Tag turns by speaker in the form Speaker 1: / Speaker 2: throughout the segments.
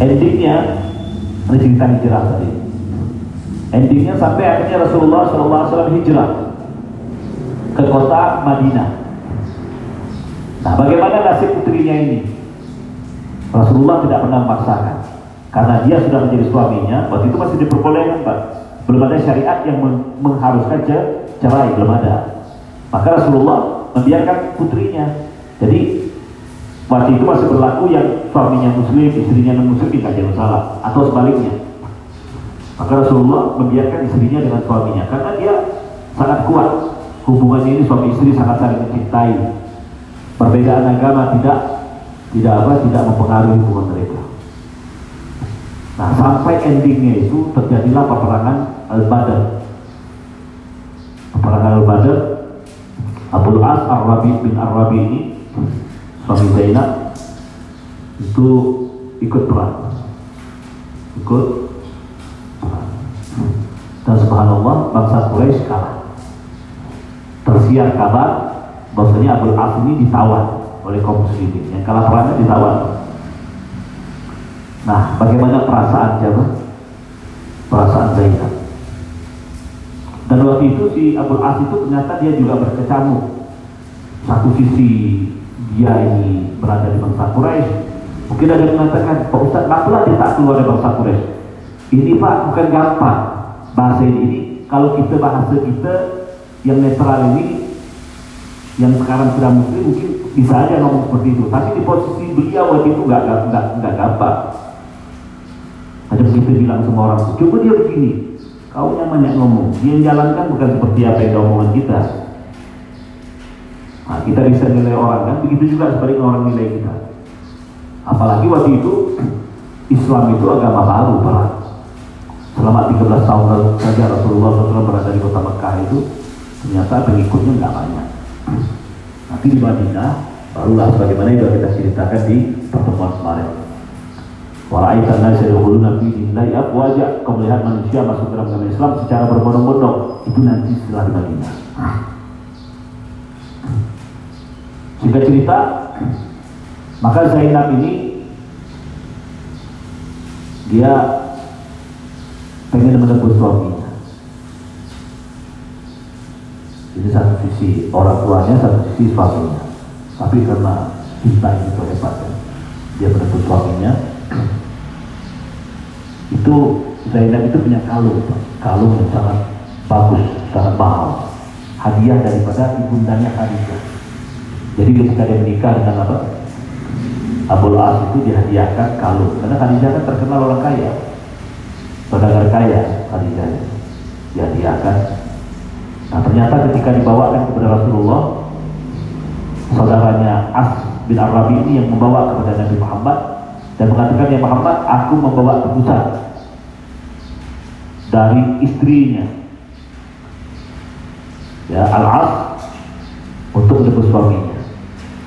Speaker 1: endingnya ini cerita hijrah tadi. Endingnya sampai akhirnya Rasulullah SAW hijrah ke kota Madinah. Nah bagaimana nasib putrinya ini? Rasulullah tidak pernah memaksakan karena dia sudah menjadi suaminya. Waktu itu masih diperbolehkan Pak. Belum ada syariat yang mengharuskan cerai belum ada. Maka Rasulullah membiarkan putrinya. Jadi waktu itu masih berlaku yang suaminya muslim, istrinya non muslim tidak ada masalah. Atau sebaliknya. Maka Rasulullah membiarkan istrinya dengan suaminya. Karena dia sangat kuat. Hubungannya ini suami istri sangat saling mencintai. Perbedaan agama tidak tidak apa tidak mempengaruhi hubungan mereka. Nah sampai endingnya itu terjadilah peperangan Al-Badr. Peperangan Al-Badr Abu As Ar-Rabi bin Ar-Rabi ini suami Zainab itu ikut perang. Ikut dan subhanallah bangsa Quraisy kalah. Tersiar kabar bahwasanya Abu As ini ditawan oleh kaum muslimin. Yang kalah perangnya ditawan nah bagaimana perasaan siapa? perasaan Zainab. Dan waktu itu si Abu As itu ternyata dia juga berkecamuk satu sisi dia ini berada di bangsa Quraisy. Mungkin ada yang mengatakan, Pak Ustaz, kenapa dia tak keluar dari bangsa Quraisy? Ini Pak bukan gampang bahasa ini. ini kalau kita bahasa kita yang netral ini, yang sekarang sudah muslim mungkin bisa aja ngomong seperti itu. Tapi di posisi beliau waktu itu nggak nggak nggak gampang. Ada kita bilang sama orang, coba dia begini, kau yang banyak ngomong. Dia yang jalankan bukan seperti apa yang omongan kita. Nah, kita bisa nilai orang kan, begitu juga sebaliknya orang nilai kita. Apalagi waktu itu Islam itu agama baru, Pak. Selama 13 tahun saja Rasulullah SAW berada di kota Mekah itu ternyata pengikutnya nggak banyak. Nanti di Madinah barulah sebagaimana yang kita ceritakan di pertemuan kemarin. Walaaitan nasi dahulu nabi dinilai wajah kau melihat manusia masuk dalam agama Islam secara berbondong-bondong itu nanti setelah di Madinah. Singkat cerita, maka Zainab ini dia pengen menebus suaminya. Jadi satu sisi orang tuanya, satu sisi suaminya. Tapi karena cinta itu hebat ya. Dia menebus suaminya. Itu Zainab itu punya kalung, kalung yang sangat bagus, sangat mahal. Hadiah daripada ibundanya Khadijah. Jadi ketika dia menikah dengan apa? Abul As itu dihadiahkan kalung. Karena Khadijah kan terkenal orang kaya. Saudagar kaya Khadijah. Dihadiahkan. Nah ternyata ketika dibawakan kepada Rasulullah, saudaranya As bin Arabi ini yang membawa kepada Nabi Muhammad dan mengatakan ya Muhammad, aku membawa tebusan dari istrinya. Ya Al-As untuk menebus suaminya.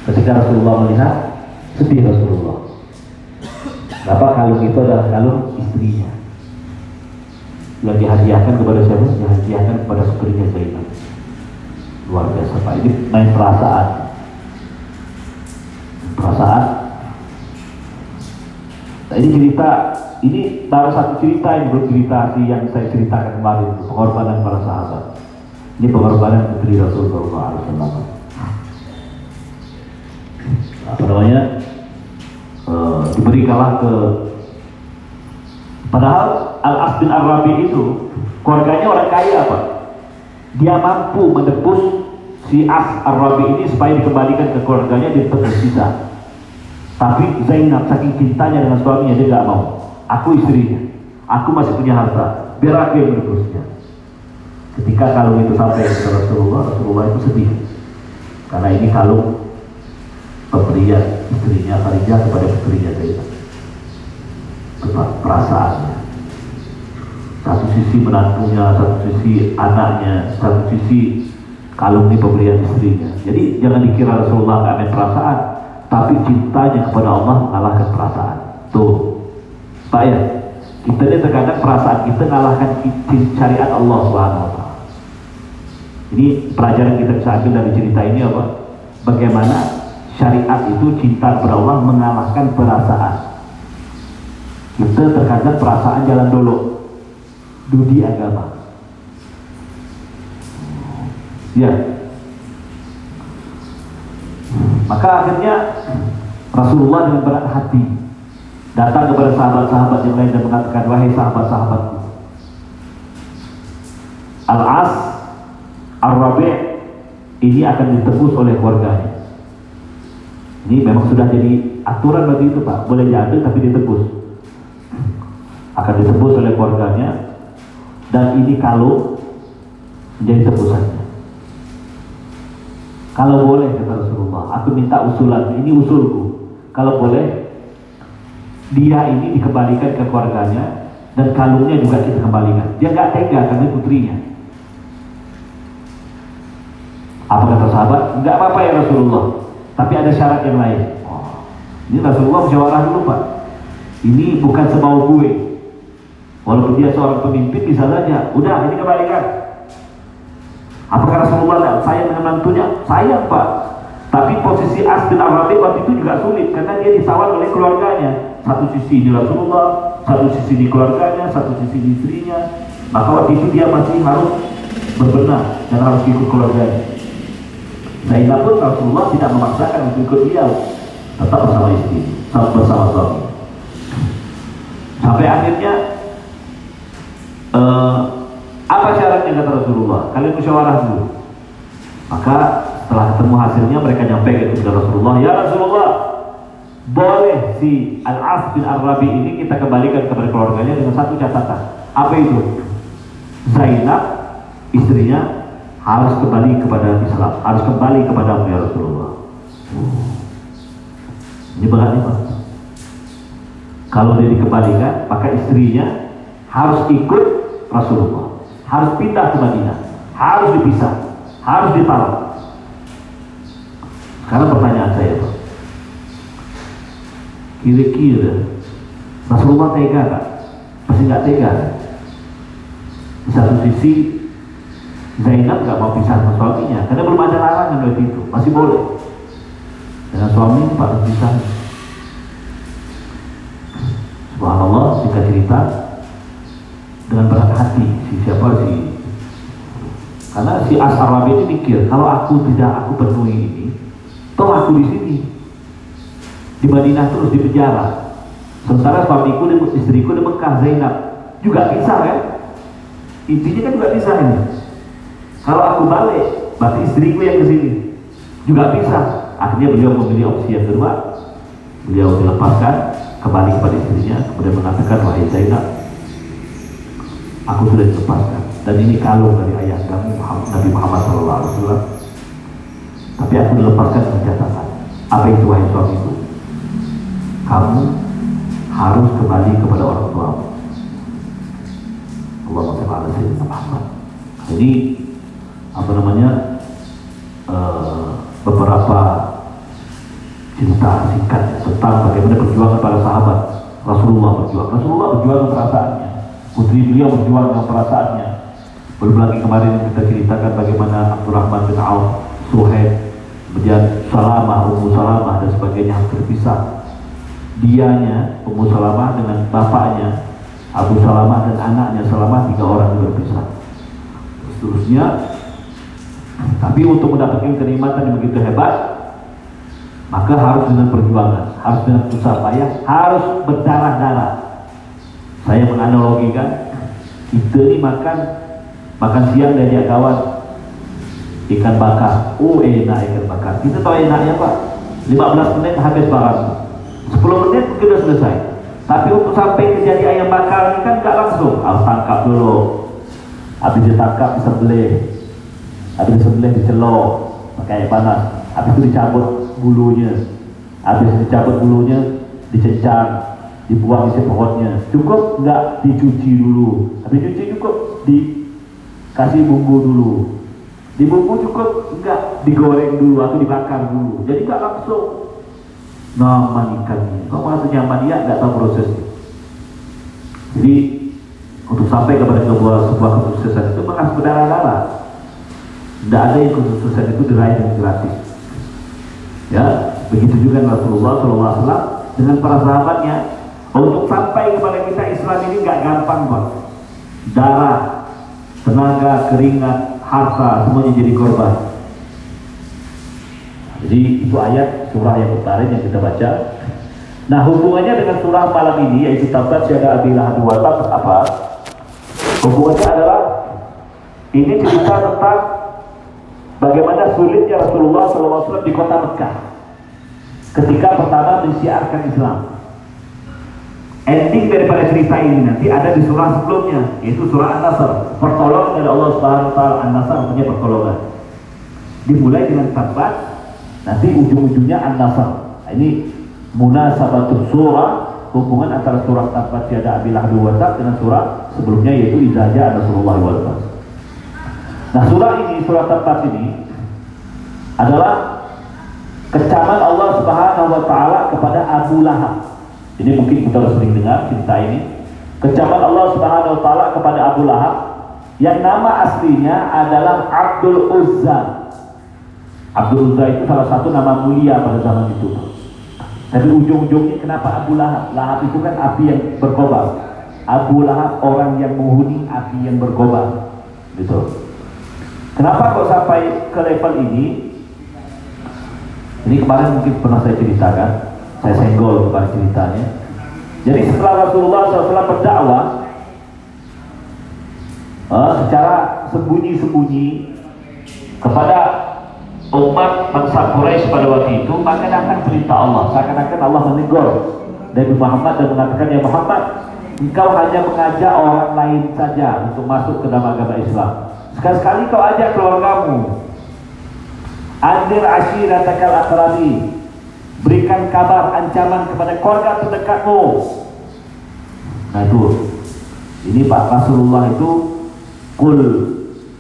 Speaker 1: Ketika Rasulullah melihat, sedih Rasulullah. Kenapa kalung itu adalah kalung istrinya yang dihadiahkan kepada siapa? Dihadiahkan kepada putrinya Zainab. Luar biasa Pak. Ini main perasaan. Perasaan. Nah ini cerita, ini baru satu cerita yang belum cerita sih yang saya ceritakan kemarin pengorbanan para sahabat. Ini pengorbanan putri Rasulullah SAW apa namanya e, diberi kalah ke padahal Al As bin Arabi itu keluarganya orang kaya apa? Dia mampu menebus si As Arabi ini supaya dikembalikan ke keluarganya di tebus sisa tapi Zainab saking cintanya dengan suaminya dia tidak mau. Aku istrinya. Aku masih punya harta. Biar aku yang menebusnya. Ketika kalung itu sampai ke Rasulullah Rasulullah itu sedih. Karena ini kalung pemberian istrinya Khadijah kepada putrinya Zainab. Sebab perasaannya satu sisi menantunya satu sisi anaknya satu sisi kalung ini pemberian istrinya. Jadi jangan dikira Rasulullah nggak main perasaan tapi cintanya kepada Allah mengalahkan perasaan. Tuh Pak ya? Kita ini terkadang perasaan kita mengalahkan syariat Allah Subhanahu wa taala. Ini pelajaran kita bisa ambil dari cerita ini apa? Bagaimana syariat itu cinta Allah mengalahkan perasaan. kita terkadang perasaan jalan dulu. Dudi agama. Ya. Maka akhirnya Rasulullah dengan berat hati datang kepada sahabat-sahabat yang lain dan mengatakan wahai sahabat-sahabatku Al-As Ar-Rabi' ini akan ditebus oleh keluarganya ini memang sudah jadi aturan bagi itu Pak. Boleh diambil tapi ditebus. Akan ditebus oleh keluarganya. Dan ini kalau menjadi tebusannya. Kalau boleh kata Rasulullah aku minta usulan. Ini usulku. Kalau boleh dia ini dikembalikan ke keluarganya dan kalungnya juga kita kembalikan. Dia nggak tega karena putrinya. Apa kata sahabat? Enggak apa-apa ya Rasulullah. Tapi ada syarat yang lain. Oh, ini Rasulullah musyawarah dulu Pak. Ini bukan semau gue. Walaupun dia seorang pemimpin bisa saja. Udah, ini kembalikan. Apakah Rasulullah tidak sayang dengan menantunya? Sayang Pak. Tapi posisi As bin Arabi waktu itu juga sulit karena dia disawar oleh keluarganya. Satu sisi di Rasulullah, satu sisi di keluarganya, satu sisi di istrinya. Maka waktu itu dia masih harus berbenah dan harus ikut keluarganya. Zainab pun Rasulullah tidak memaksakan untuk ikut dia tetap bersama istri tetap bersama suami. Sampai akhirnya uh, apa syaratnya kata Rasulullah? Kalian musyawarah dulu. Maka setelah ketemu hasilnya mereka nyampe kepada Rasulullah ya Rasulullah boleh si Al-As bin Ar-Rabi ini kita kembalikan kepada keluarganya dengan satu catatan. Apa itu? Zainab istrinya harus kembali kepada Islam, harus kembali kepada ya Rasulullah. Ini berat nih Pak. Kalau dia dikembalikan, maka istrinya harus ikut Rasulullah, harus pindah ke Madinah, harus dipisah, harus ditolak. Sekarang pertanyaan saya Pak, kira-kira Rasulullah tega tak? Pasti nggak tega. Di satu sisi Zainab gak mau pisah sama suaminya karena belum ada larangan waktu itu. Masih boleh. Dengan suami pak pisah Subhanallah jika cerita dengan berat hati si siapa si karena si As ini mikir kalau aku tidak aku penuhi ini toh aku di sini. Di Madinah terus di penjara. Sementara suamiku dan istriku di Mekah Zainab. Juga bisa kan? Intinya kan juga bisa ini kalau aku balik, berarti istriku yang ke sini. Juga bisa. Akhirnya beliau memilih opsi yang kedua. Beliau dilepaskan kembali kepada istrinya, kemudian mengatakan, wahai Zainab, aku sudah dilepaskan. Dan ini kalung dari ayah kami Nabi Muhammad SAW. Tapi aku dilepaskan dengan catatan. Apa itu wahai suamiku? Berjuang Rasulullah berjuang dengan perasaannya. Putri beliau berjuang dengan perasaannya. Belum lagi kemarin kita ceritakan bagaimana Abdurrahman bin Auf Suhaib kemudian Salamah Ummu Salamah dan sebagainya harus terpisah dianya Ummu Salamah dengan bapaknya Abu Salamah dan anaknya Salamah tiga orang berpisah seterusnya tapi untuk mendapatkan kenikmatan yang begitu hebat, maka harus dengan perjuangan, harus dengan susah payah, harus berdarah-darah. Saya menganalogikan, kita ini makan makan siang dan dia kawan ikan bakar. Oh enak ikan bakar. Kita tahu enaknya Pak. 15 menit habis barang. 10 menit sudah selesai. Tapi untuk sampai ke jadi ayam bakar ini kan nggak langsung. Harus tangkap dulu. Habis ditangkap bisa beli habis disembelih dicelok pakai panas habis itu dicabut bulunya habis dicabut bulunya dicecar dibuang isi perutnya cukup enggak dicuci dulu. Habis cuci cukup dikasih bumbu dulu. Di bumbu cukup enggak digoreng dulu atau dibakar dulu. Jadi enggak langsung. Nyaman ikannya. Kok merasa nyaman? Ya enggak tahu prosesnya. Jadi untuk sampai kepada sebuah sebuah kesuksesan itu memang berdarah-darah. Tidak ada yang kesuksesan itu diraih dengan gratis. Ya, begitu juga Rasulullah SAW dengan para sahabatnya. Untuk sampai kepada kita Islam ini nggak gampang Pak. Darah, tenaga, keringat, harta semuanya jadi korban. Jadi itu ayat surah yang kemarin yang kita baca. Nah hubungannya dengan surah malam ini yaitu tabat syada abilah dua apa? Hubungannya adalah ini cerita tentang bagaimana sulitnya Rasulullah SAW di kota Mekah ketika pertama mensiarkan Islam. Ending daripada cerita ini nanti ada di surah sebelumnya, yaitu surah An-Nasr. Pertolongan dari Allah Subhanahu wa taala An-Nasr punya pertolongan. Dimulai dengan tabat, nanti ujung-ujungnya An-Nasr. Nah, ini munasabatul surah hubungan antara surah tabat tiada abilah dua dengan surah sebelumnya yaitu izaja Rasulullah wal Nah surah ini, surah tabat ini adalah kecaman Allah Subhanahu wa taala kepada Abu Lahab. Ini mungkin kita sudah sering dengar cerita ini. Kecaman Allah Subhanahu wa taala kepada Abu Lahab yang nama aslinya adalah Abdul Uzza. Abdul Uzza itu salah satu nama mulia pada zaman itu. Tapi ujung-ujungnya kenapa Abu Lahab? Lahab itu kan api yang berkobar. Abu Lahab orang yang menghuni api yang berkobar. Gitu. Kenapa kok sampai ke level ini? Ini kemarin mungkin pernah saya ceritakan saya senggol kepada ceritanya. Jadi setelah Rasulullah SAW berdakwah uh, secara sembunyi-sembunyi kepada umat bangsa Quraisy pada waktu itu maka datang perintah Allah. Seakan-akan Allah menegur Nabi Muhammad dan mengatakan ya Muhammad engkau hanya mengajak orang lain saja untuk masuk ke dalam agama Islam. Sekali-sekali kau ajak keluargamu Andir ashiratakal akrabi berikan kabar ancaman kepada keluarga terdekatmu. Nah itu. Ini Pak Rasulullah itu kul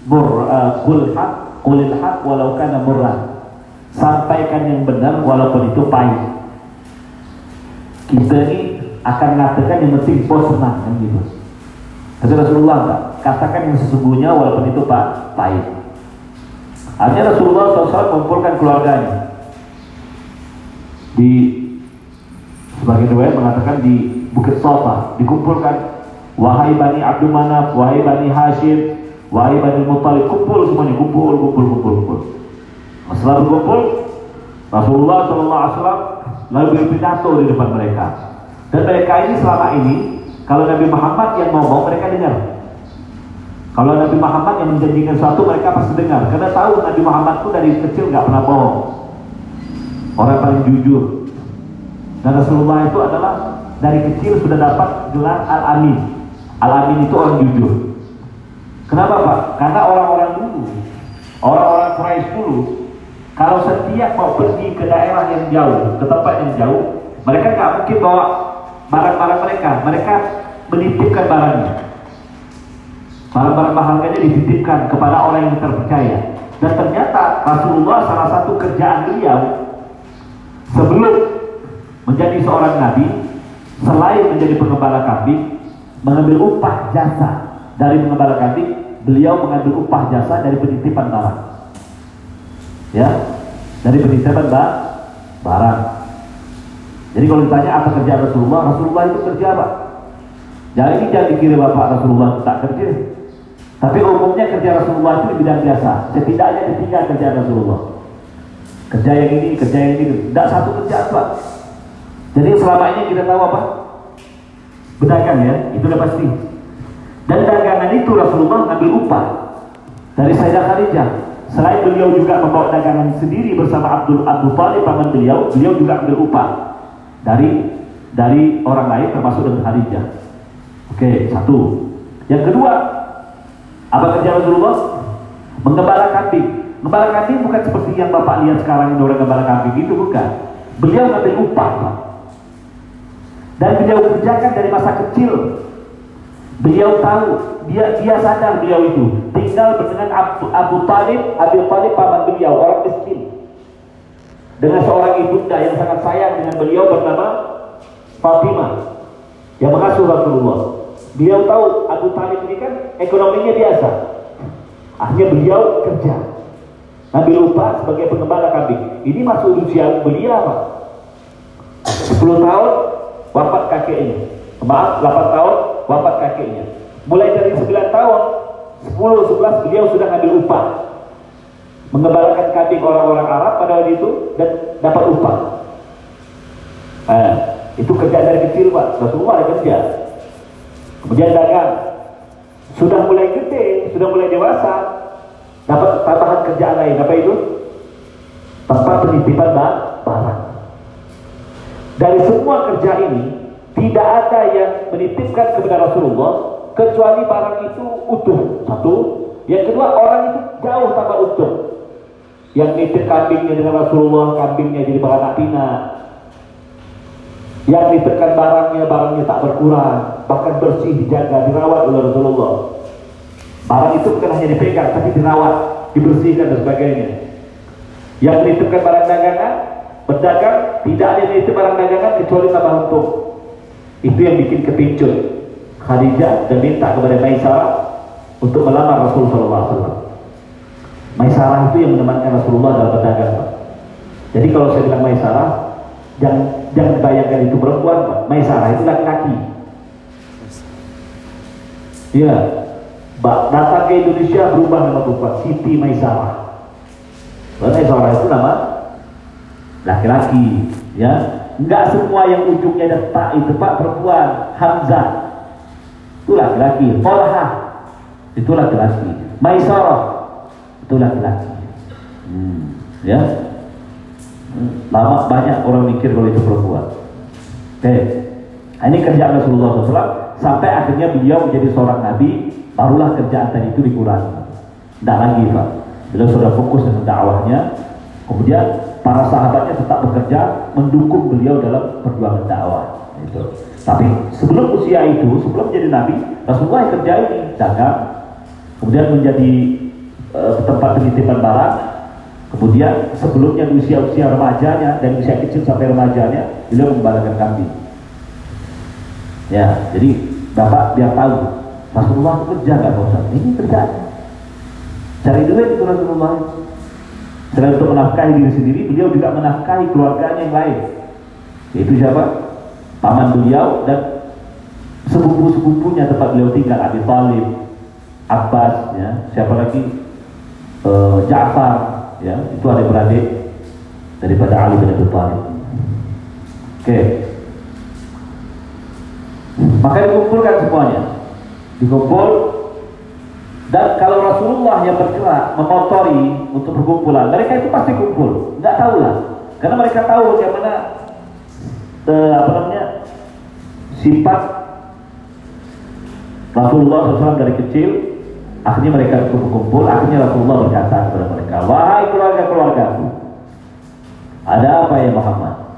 Speaker 1: mur uh, kul hak kulil hak walau kana murrah. Sampaikan yang benar walaupun itu pahit. Kita ini akan mengatakan yang penting bos senang kan gitu. Tapi Rasulullah enggak katakan yang sesungguhnya walaupun itu pak pahit artinya Rasulullah SAW mengumpulkan keluarganya di sebagian riwayat mengatakan di Bukit Sofa dikumpulkan wahai Bani Abdul Manaf, wahai Bani Hashim, wahai Bani Muttalib, kumpul semuanya, kumpul, kumpul, kumpul, kumpul. Setelah berkumpul, Rasulullah SAW lalu berpidato di depan mereka. Dan mereka ini selama ini, kalau Nabi Muhammad yang ngomong, mereka dengar. Kalau Nabi Muhammad yang menjanjikan sesuatu, mereka pasti dengar. Karena tahu Nabi Muhammad itu dari kecil nggak pernah bohong. Orang paling jujur. Dan Rasulullah itu adalah dari kecil sudah dapat gelar Al-Amin. Al-Amin itu orang jujur. Kenapa Pak? karena orang-orang dulu orang-orang Quraisy dulu kalau setiap mau pergi ke daerah yang jauh ke tempat yang jauh mereka nggak mungkin bawa barang-barang mereka. Mereka menitipkan barangnya barang-barang berharganya dititipkan kepada orang yang terpercaya. Dan ternyata Rasulullah salah satu kerjaan beliau sebelum menjadi seorang nabi selain menjadi pengembala kambing mengambil upah jasa. Dari pengembala kambing beliau mengambil upah jasa dari penitipan barang. Ya dari penitipan barang. Jadi kalau ditanya apa kerja Rasulullah Rasulullah itu kerja apa? Jadi ini jangan dikira Bapak Rasulullah tak kerja tapi umumnya kerja Rasulullah itu di bidang biasa setidaknya ketiga kerja Rasulullah kerja yang ini, kerja yang ini, tidak satu kerja apa. Jadi selama ini kita tahu apa? Berdagang ya, itu udah pasti. Dan dagangan itu Rasulullah ngambil upah dari Sayyidah Khadijah. Selain beliau juga membawa dagangan sendiri bersama Abdul Abu Talib paman beliau, beliau juga ambil upah dari dari orang lain termasuk dengan Khadijah. Oke, satu. Yang kedua, apa kerja Rasulullah? Mengembala kambing. Gembala kambing bukan seperti yang Bapak lihat sekarang ini orang gembala kambing itu bukan. Beliau ngambil upah Pak. Dan beliau kerjakan dari masa kecil. Beliau tahu, dia dia sadar beliau itu tinggal dengan Abu, Abu Talib, Abu Talib paman beliau, orang miskin. Dengan seorang ibunda yang sangat sayang dengan beliau bernama Fatimah yang mengasuh Rasulullah. Beliau tahu Abu Talib ini kan ekonominya biasa. Akhirnya beliau kerja Nabi lupa sebagai pengembala kambing. Ini masuk usia belia apa? 10 tahun wafat kakeknya. Maaf, 8 tahun wafat kakeknya. Mulai dari 9 tahun, 10, 11 beliau sudah ambil upah. Mengembalakan kambing orang-orang Arab pada waktu itu dan dapat upah. Eh, itu kerja dari kecil Pak, Rasulullah ada kerja. Kemudian dagang. Sudah mulai gede, sudah mulai dewasa, dapat tambahan kerjaan lain. Apa itu? Tempat penitipan barang. Dari semua kerja ini, tidak ada yang menitipkan kepada Rasulullah kecuali barang itu utuh. Satu. Yang kedua, orang itu jauh tanpa utuh. Yang nitip kambingnya dengan Rasulullah, kambingnya jadi beranak pinak. Yang nitipkan barangnya, barangnya tak berkurang, bahkan bersih, dijaga, dirawat oleh Rasulullah. Barang itu bukan hanya dipegang, tapi dirawat, dibersihkan dan sebagainya. Yang nitipkan barang dagangan, berdagang, tidak ada yang nitip barang dagangan kecuali tambah untung. Itu yang bikin kepincut Khadijah dan minta kepada Maisarah untuk melamar Rasulullah SAW. Maisarah itu yang menemankan Rasulullah dalam berdagang. Jadi kalau saya bilang Maisarah, jangan jangan bayangkan itu perempuan. Maisarah itu laki-laki. Iya. Datang ke Indonesia berubah nama perempuan Siti Maisarah. Maisarah itu nama laki-laki, ya. Enggak semua yang ujungnya ada tak itu Pak perempuan. Hamzah itu laki-laki. Tolha itu laki-laki. Maisarah itu laki-laki. Hmm, ya. Lama banyak orang mikir kalau itu perempuan. Oke. Okay. Ini kerjaan Rasulullah SAW sampai akhirnya beliau menjadi seorang nabi, barulah kerjaan tadi itu dikurangi. Tidak lagi Pak. Beliau sudah fokus dengan dakwahnya. Kemudian para sahabatnya tetap bekerja mendukung beliau dalam perjuangan dakwah. Itu. Tapi sebelum usia itu, sebelum menjadi nabi, Rasulullah yang kerja ini dagang, kemudian menjadi uh, tempat penitipan barang, kemudian sebelumnya di usia-usia remajanya dan usia kecil sampai remajanya, beliau membalakan kambing. Ya, jadi Bapak biar tahu Rasulullah itu kerja nggak bosan. Ini kerjaan. Cari duit itu Rasulullah. Selain untuk menafkahi diri sendiri, beliau juga menafkahi keluarganya yang lain. Yaitu siapa? Paman beliau dan sepupu-sepupunya tempat beliau tinggal, Abi Talib, Abbas, ya, siapa lagi? E, Ja'far, ya, itu ada beradik daripada Ali bin Abi Thalib. Oke. Okay. Maka dikumpulkan semuanya. Dikumpul dan kalau Rasulullah yang bergerak memotori untuk perkumpulan, mereka itu pasti kumpul. Nggak tahu lah, karena mereka tahu bagaimana eh, apa namanya sifat Rasulullah SAW dari kecil. Akhirnya mereka berkumpul. Akhirnya Rasulullah berkata kepada mereka, wahai keluarga-keluargaku, ada apa ya Muhammad?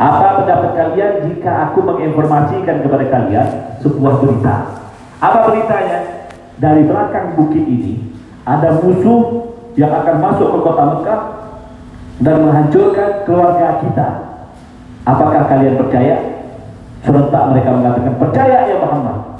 Speaker 1: Apa pendapat kalian jika aku menginformasikan kepada kalian sebuah berita? Apa beritanya? Dari belakang bukit ini ada musuh yang akan masuk ke kota Mekah dan menghancurkan keluarga kita. Apakah kalian percaya? Serentak mereka mengatakan percaya ya Muhammad.